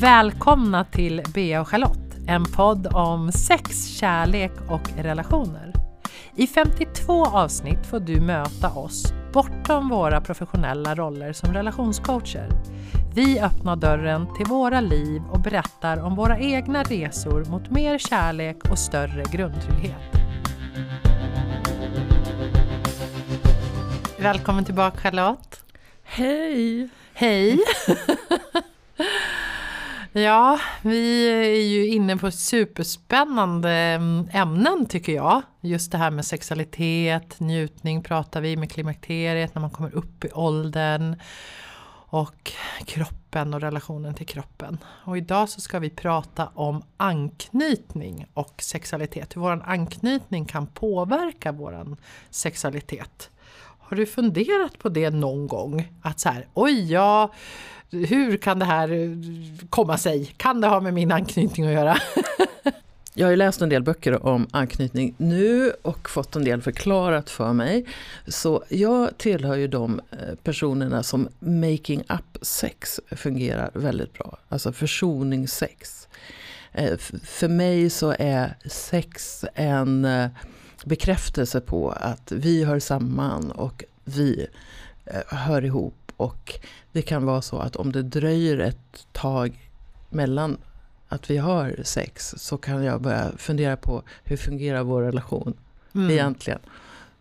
Välkomna till Bea och Charlotte, en podd om sex, kärlek och relationer. I 52 avsnitt får du möta oss bortom våra professionella roller som relationscoacher. Vi öppnar dörren till våra liv och berättar om våra egna resor mot mer kärlek och större grundtrygghet. Välkommen tillbaka Charlotte! Hej! Hej! Ja, vi är ju inne på superspännande mm, ämnen tycker jag. Just det här med sexualitet, njutning pratar vi med klimakteriet när man kommer upp i åldern. Och kroppen och relationen till kroppen. Och idag så ska vi prata om anknytning och sexualitet. Hur vår anknytning kan påverka vår sexualitet. Har du funderat på det någon gång? Att så här, oj, ja, hur kan det här eh, komma sig? Kan det ha med min anknytning att göra? Jag har ju läst en del böcker om anknytning nu och fått en del förklarat för mig. Så jag tillhör ju de eh, personerna som making up sex fungerar väldigt bra. Alltså försoningssex. Eh, för mig så är sex en bekräftelse på att vi hör samman och vi hör ihop och det kan vara så att om det dröjer ett tag mellan att vi har sex så kan jag börja fundera på hur fungerar vår relation mm. egentligen.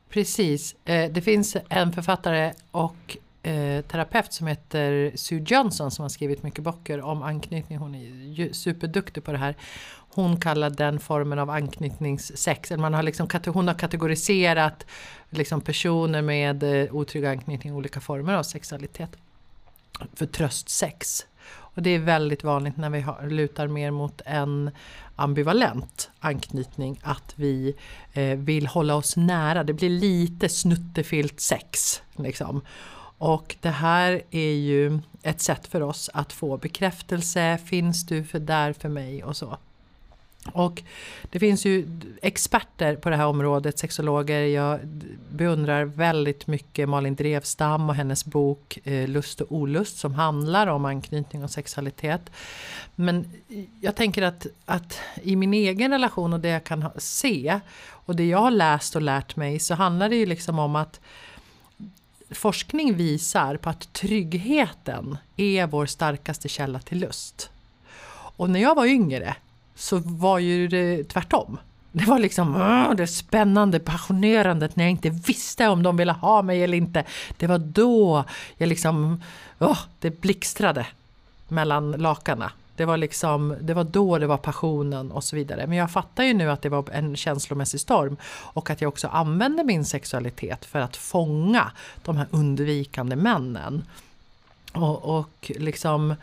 Precis. Eh, det finns en författare och eh, terapeut som heter Sue Johnson som har skrivit mycket böcker om anknytning. Hon är superduktig på det här. Hon kallar den formen av anknytningssex, man har liksom, hon har kategoriserat liksom personer med eh, otrygg anknytning i olika former av sexualitet för tröstsex. Och det är väldigt vanligt när vi har, lutar mer mot en ambivalent anknytning att vi eh, vill hålla oss nära. Det blir lite snuttefilt sex. Liksom. Och det här är ju ett sätt för oss att få bekräftelse. Finns du för där för mig och så. Och det finns ju experter på det här området, sexologer. Jag beundrar väldigt mycket Malin Drevstam och hennes bok eh, Lust och olust som handlar om anknytning och sexualitet. Men jag tänker att, att i min egen relation och det jag kan se och det jag har läst och lärt mig så handlar det ju liksom om att forskning visar på att tryggheten är vår starkaste källa till lust. Och när jag var yngre så var ju det tvärtom. Det var liksom det spännande, passionerandet när jag inte visste om de ville ha mig eller inte. Det var då jag liksom, oh, det blixtrade mellan lakanen. Det var liksom, det var då det var passionen och så vidare. Men jag fattar ju nu att det var en känslomässig storm och att jag också använde min sexualitet för att fånga de här undvikande männen. Och, och liksom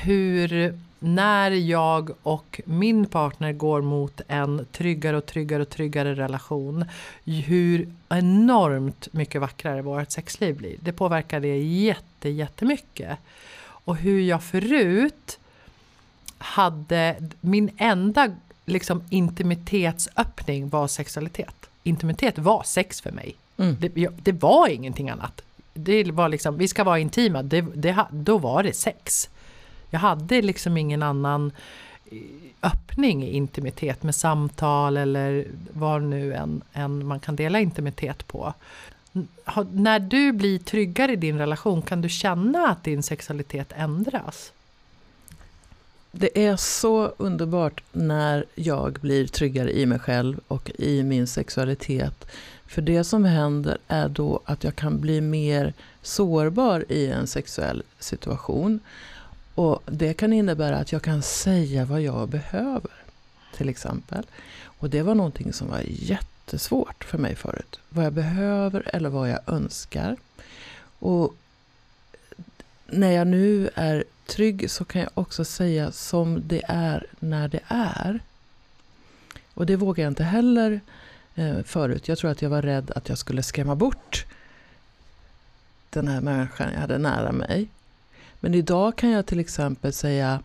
hur när jag och min partner går mot en tryggare och tryggare och tryggare relation, hur enormt mycket vackrare vårt sexliv blir. Det påverkar det jätte, jättemycket. Och hur jag förut hade, min enda liksom intimitetsöppning var sexualitet. Intimitet var sex för mig. Mm. Det, det, var ingenting annat. Det var liksom, vi ska vara intima, det, det, då var det sex. Jag hade liksom ingen annan eh, öppning i intimitet med samtal eller vad nu än, än man kan dela intimitet på. När du blir tryggare i din relation, kan du känna att din sexualitet ändras? Det är så underbart när jag blir tryggare i mig själv och i min sexualitet. För det som händer är då att jag kan bli mer sårbar i en sexuell situation. Och Det kan innebära att jag kan säga vad jag behöver. Till exempel. Och det var någonting som var jättesvårt för mig förut. Vad jag behöver eller vad jag önskar. Och när jag nu är trygg så kan jag också säga som det är när det är. Och det vågar jag inte heller eh, förut. Jag tror att jag var rädd att jag skulle skrämma bort den här människan jag hade nära mig. Men idag kan jag till exempel säga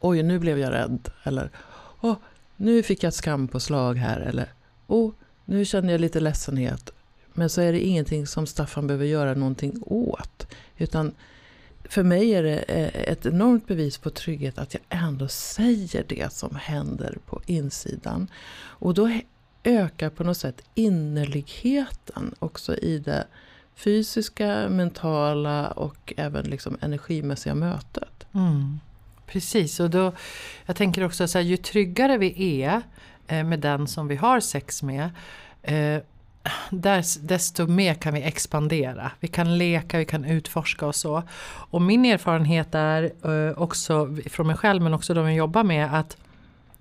Oj, nu blev jag rädd. Eller oh, nu fick jag ett skampåslag här. Eller oh, nu känner jag lite ledsenhet. Men så är det ingenting som Staffan behöver göra någonting åt. Utan för mig är det eh, ett enormt bevis på trygghet att jag ändå säger det som händer på insidan. Och då ökar på något sätt innerligheten också i det fysiska, mentala och även liksom energimässiga mötet. Mm. Precis, och då, jag tänker också så här, ju tryggare vi är Eh, med den som vi har sex med eh, där, desto mer kan vi expandera. Vi kan leka, vi kan utforska och så. Och min erfarenhet är eh, också från mig själv men också de jag jobbar med att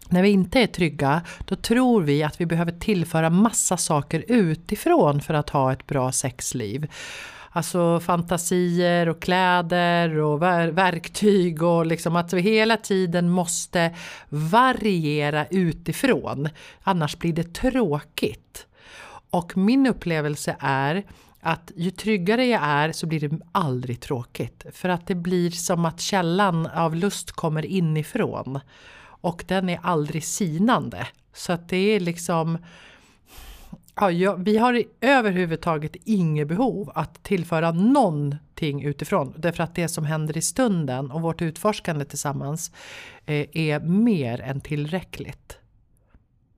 när vi inte är trygga, då tror vi att vi behöver tillföra massa saker utifrån för att ha ett bra sexliv. Alltså fantasier och kläder och verktyg och liksom att vi hela tiden måste variera utifrån. Annars blir det tråkigt. Och min upplevelse är att ju tryggare jag är så blir det aldrig tråkigt. För att det blir som att källan av lust kommer inifrån. Och den är aldrig sinande. Så att det är liksom Ja, vi har överhuvudtaget inget behov att tillföra någonting utifrån. Därför att det som händer i stunden och vårt utforskande tillsammans eh, är mer än tillräckligt.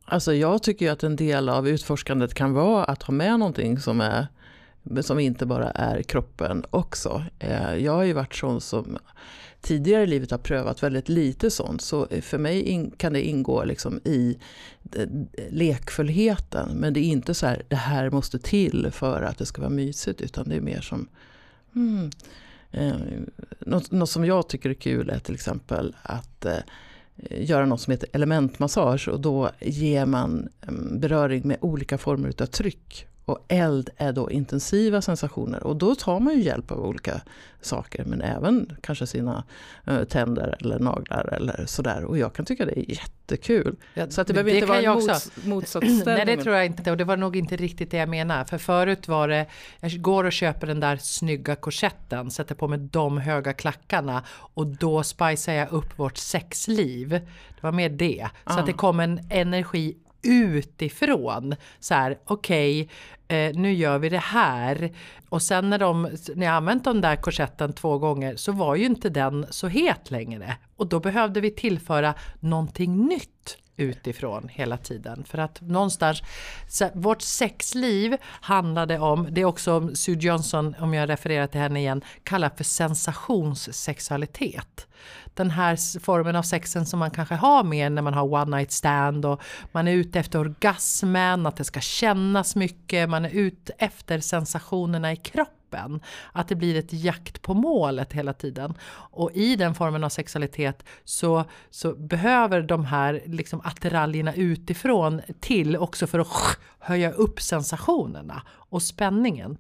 Alltså jag tycker ju att en del av utforskandet kan vara att ha med någonting som, är, som inte bara är kroppen också. Eh, jag har ju varit sån som tidigare i livet har prövat väldigt lite sånt. Så för mig in, kan det ingå liksom i eh, lekfullheten. Men det är inte så här, det här måste till för att det ska vara mysigt. Utan det är mer som, hmm, eh, något, något, som jag tycker är kul är till exempel att eh, göra något som heter elementmassage. Och då ger man mm, beröring med olika former av tryck. Och eld är då intensiva sensationer och då tar man ju hjälp av olika saker men även kanske sina uh, tänder eller naglar eller sådär. Och jag kan tycka det är jättekul. Ja, så att det, det behöver inte vara en mots, motsatsställning. Nej det tror jag inte och det var nog inte riktigt det jag menade. För förut var det, jag går och köper den där snygga korsetten, sätter på mig de höga klackarna och då spicar jag upp vårt sexliv. Det var mer det. Så ah. att det kom en energi utifrån. Så här, okej, okay, eh, nu gör vi det här. Och sen när, de, när jag använt den där korsetten två gånger så var ju inte den så het längre. Och då behövde vi tillföra någonting nytt utifrån hela tiden. För att någonstans, vårt sexliv handlade om, det är också Sue Johnson, om jag refererar till henne igen, kallar för sensationssexualitet den här formen av sexen som man kanske har med när man har one night stand och man är ute efter orgasmen, att det ska kännas mycket, man är ute efter sensationerna i kroppen. Att det blir ett jakt på målet hela tiden. Och i den formen av sexualitet så, så behöver de här liksom attiraljerna utifrån till också för att höja upp sensationerna och spänningen.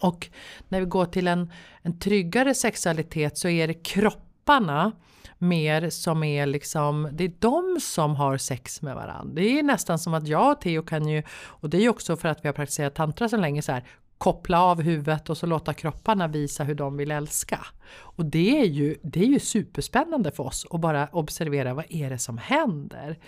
Och när vi går till en, en tryggare sexualitet så är det kropparna mer som är liksom, det är de som har sex med varandra. Det är nästan som att jag och Theo kan ju, och det är ju också för att vi har praktiserat tantra så länge så här, koppla av huvudet och så låta kropparna visa hur de vill älska. Och det är ju, det är ju superspännande för oss att bara observera vad är det som händer.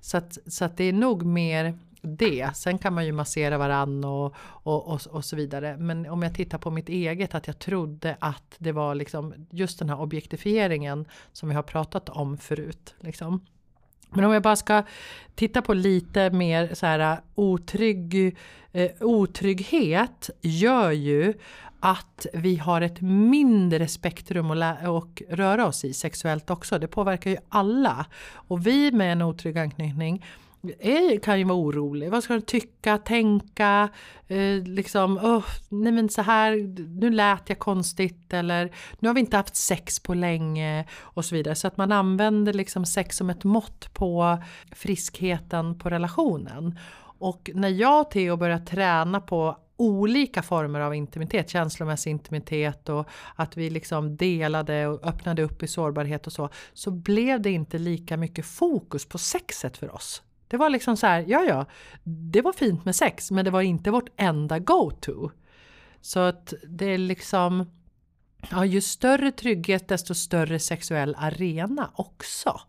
Så att, så att det är nog mer det. Sen kan man ju massera varann och, och, och, och, så vidare. Men om jag tittar på mitt eget att jag trodde att det var liksom just den här objektifieringen som vi har pratat om förut. Liksom. Men om jag bara ska titta på lite mer så här äh, otrygg, eh, otrygghet gör ju att vi har ett mindre spektrum att och röra oss i sexuellt också. Det påverkar ju alla. Och vi med en otrygg anknytning är, kan ju vara orolig. Vad ska de tycka, tänka? Eh, liksom, oh, nej men så här, nu lät jag konstigt eller nu har vi inte haft sex på länge och så vidare. Så att man använder liksom sex som ett mått på friskheten på relationen. Och när jag och Theo började träna på olika former av intimitet, känslomässig intimitet och att vi liksom delade och öppnade upp i sårbarhet och så, så blev det inte lika mycket fokus på sexet för oss. Det var liksom så här, ja ja, det var fint med sex men det var inte vårt enda go-to. Så att det är liksom, ja ju större trygghet desto större sexuell arena också.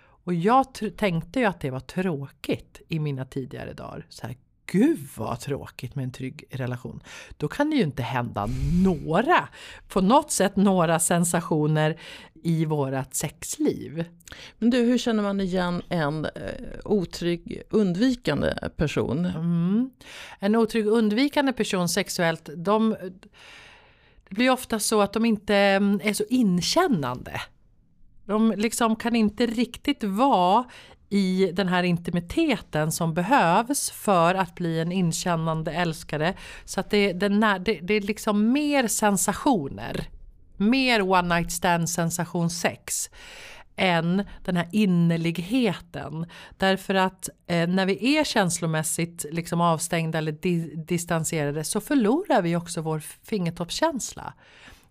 Och jag tänkte ju att det var tråkigt i mina tidigare dagar. Så här, gud vad tråkigt med en trygg relation. Då kan det ju inte hända några, på något sätt några sensationer i vårat sexliv. Men du, hur känner man igen en eh, otrygg undvikande person? Mm. En otrygg undvikande person sexuellt, de, det blir ofta så att de inte mm, är så inkännande. De liksom kan inte riktigt vara i den här intimiteten som behövs för att bli en inkännande älskare. Så att det, det, det, det är liksom mer sensationer. Mer one night stand sensation sex än den här innerligheten. Därför att eh, när vi är känslomässigt liksom avstängda eller di distanserade så förlorar vi också vår fingertoppskänsla.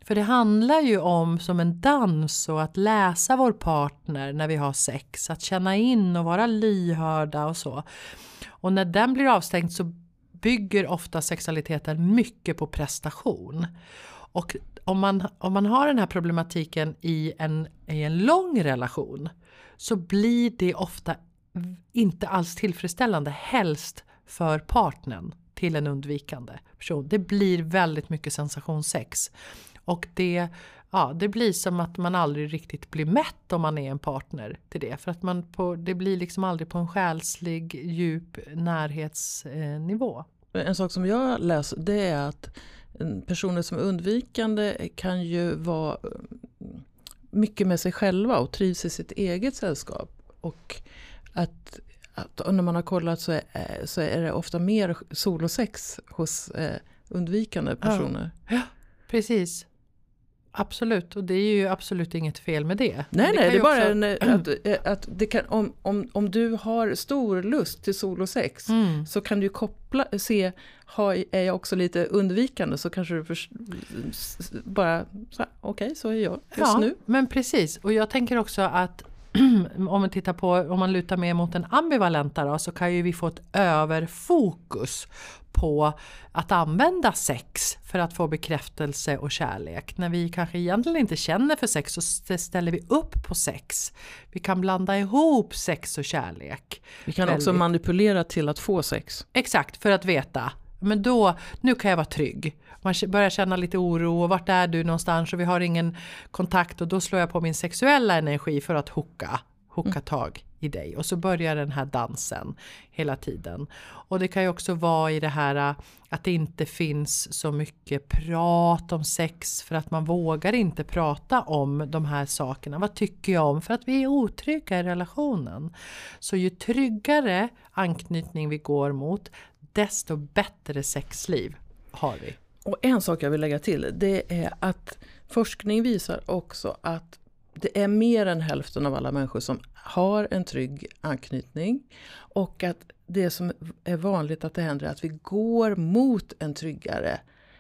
För det handlar ju om som en dans och att läsa vår partner när vi har sex, att känna in och vara lyhörda och så. Och när den blir avstängd så bygger ofta sexualiteten mycket på prestation. Och om man, om man har den här problematiken i en, i en lång relation så blir det ofta inte alls tillfredsställande, helst för partnern till en undvikande person. Det blir väldigt mycket sensationssex. Och det, ja, det blir som att man aldrig riktigt blir mätt om man är en partner till det. För att man på, det blir liksom aldrig på en själslig djup närhetsnivå. En sak som jag läser det är att personer som är undvikande kan ju vara mm, mycket med sig själva och trivs i sitt eget sällskap. Och att, att när man har kollat så är, så är det ofta mer solosex hos eh, undvikande personer. Ja, ja precis. Absolut, och det är ju absolut inget fel med det. Nej, det nej, det är bara också... en, eh, att, eh, att det kan, om, om, om du har stor lust till sol och sex mm. så kan du koppla, se, ha, är jag också lite undvikande så kanske du för, bara, okej okay, så är jag just ja, nu. men precis, och jag tänker också att om man tittar på, om man lutar mer mot den ambivalenta då, så kan ju vi få ett överfokus på att använda sex för att få bekräftelse och kärlek. När vi kanske egentligen inte känner för sex så ställer vi upp på sex. Vi kan blanda ihop sex och kärlek. Vi kan Väldigt. också manipulera till att få sex. Exakt, för att veta. Men då, nu kan jag vara trygg. Man börjar känna lite oro och vart är du någonstans och vi har ingen kontakt och då slår jag på min sexuella energi för att hooka, hooka mm. tag i dig och så börjar den här dansen hela tiden. Och det kan ju också vara i det här äh, att det inte finns så mycket prat om sex för att man vågar inte prata om de här sakerna. Vad tycker jag om? För att vi är otrygga i relationen. Så ju tryggare anknytning vi går mot desto bättre sexliv har vi. Och en sak jag vill lägga till det är att forskning visar också att det är mer än hälften av alla människor som har en trygg anknytning. Och att det som är vanligt att det händer är att vi går mot en tryggare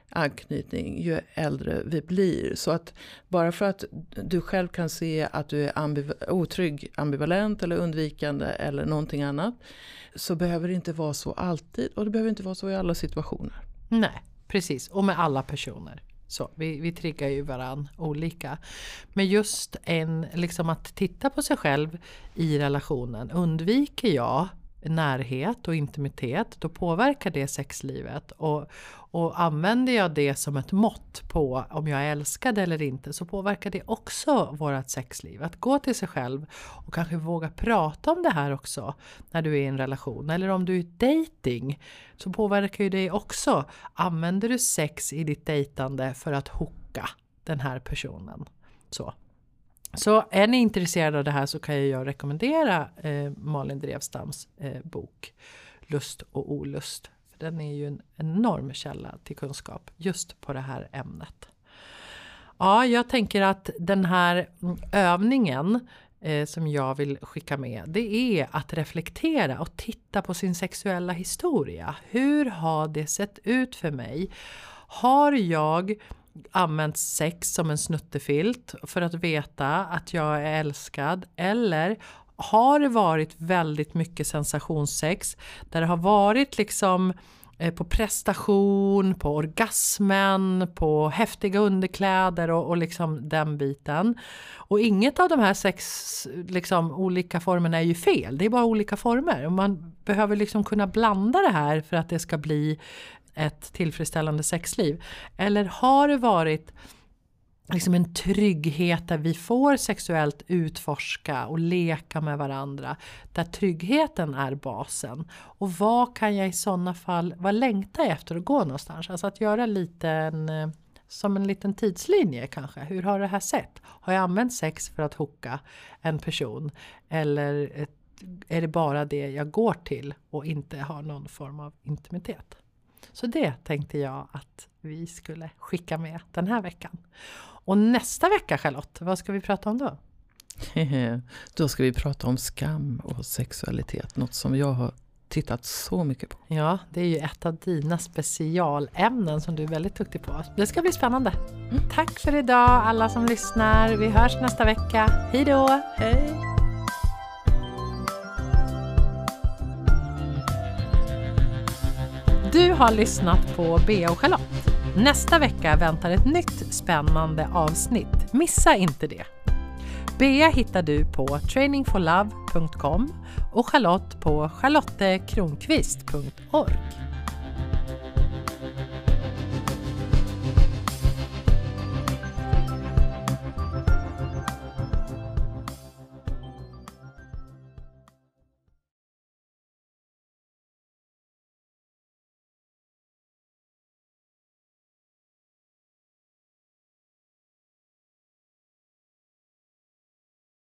anknytning ju äldre vi blir. Så att bara för att du själv kan se att du är ambiv otrygg, ambivalent eller undvikande eller någonting annat. Så behöver det inte vara så alltid och det behöver inte vara så i alla situationer. Nej, precis. Och med alla personer. Så, vi, vi triggar ju varann olika. Men just en, liksom att titta på sig själv i relationen. Undviker jag närhet och intimitet, då påverkar det sexlivet. Och, och använder jag det som ett mått på om jag är älskad eller inte så påverkar det också vårt sexliv. Att gå till sig själv och kanske våga prata om det här också när du är i en relation. Eller om du är dating så påverkar ju det också. Använder du sex i ditt dejtande för att hooka den här personen? Så. Så är ni intresserade av det här så kan jag rekommendera eh, Malin Drevstams eh, bok Lust och olust. För Den är ju en enorm källa till kunskap just på det här ämnet. Ja, jag tänker att den här mm, övningen eh, som jag vill skicka med det är att reflektera och titta på sin sexuella historia. Hur har det sett ut för mig? Har jag använt sex som en snuttefilt för att veta att jag är älskad eller har det varit väldigt mycket sensationssex där det har varit liksom eh, på prestation, på orgasmen, på häftiga underkläder och, och liksom den biten. Och inget av de här sex liksom, olika formerna är ju fel, det är bara olika former. Och man behöver liksom kunna blanda det här för att det ska bli ett tillfredsställande sexliv. Eller har det varit liksom en trygghet där vi får sexuellt utforska och leka med varandra. Där tryggheten är basen. Och vad kan jag i sådana fall, vad längtar jag efter att gå någonstans? Alltså att göra lite en, som en liten tidslinje kanske. Hur har det här sett? Har jag använt sex för att hocka en person? Eller är det bara det jag går till och inte har någon form av intimitet? Så det tänkte jag att vi skulle skicka med den här veckan. Och nästa vecka Charlotte, vad ska vi prata om då? då ska vi prata om skam och sexualitet, något som jag har tittat så mycket på. Ja, det är ju ett av dina specialämnen som du är väldigt duktig på. Det ska bli spännande. Mm. Tack för idag alla som lyssnar. Vi hörs nästa vecka. Hej då! Hej! Du har lyssnat på Bea och Charlotte. Nästa vecka väntar ett nytt spännande avsnitt. Missa inte det! Bea hittar du på trainingforlove.com och Charlotte på charlottekronqvist.org.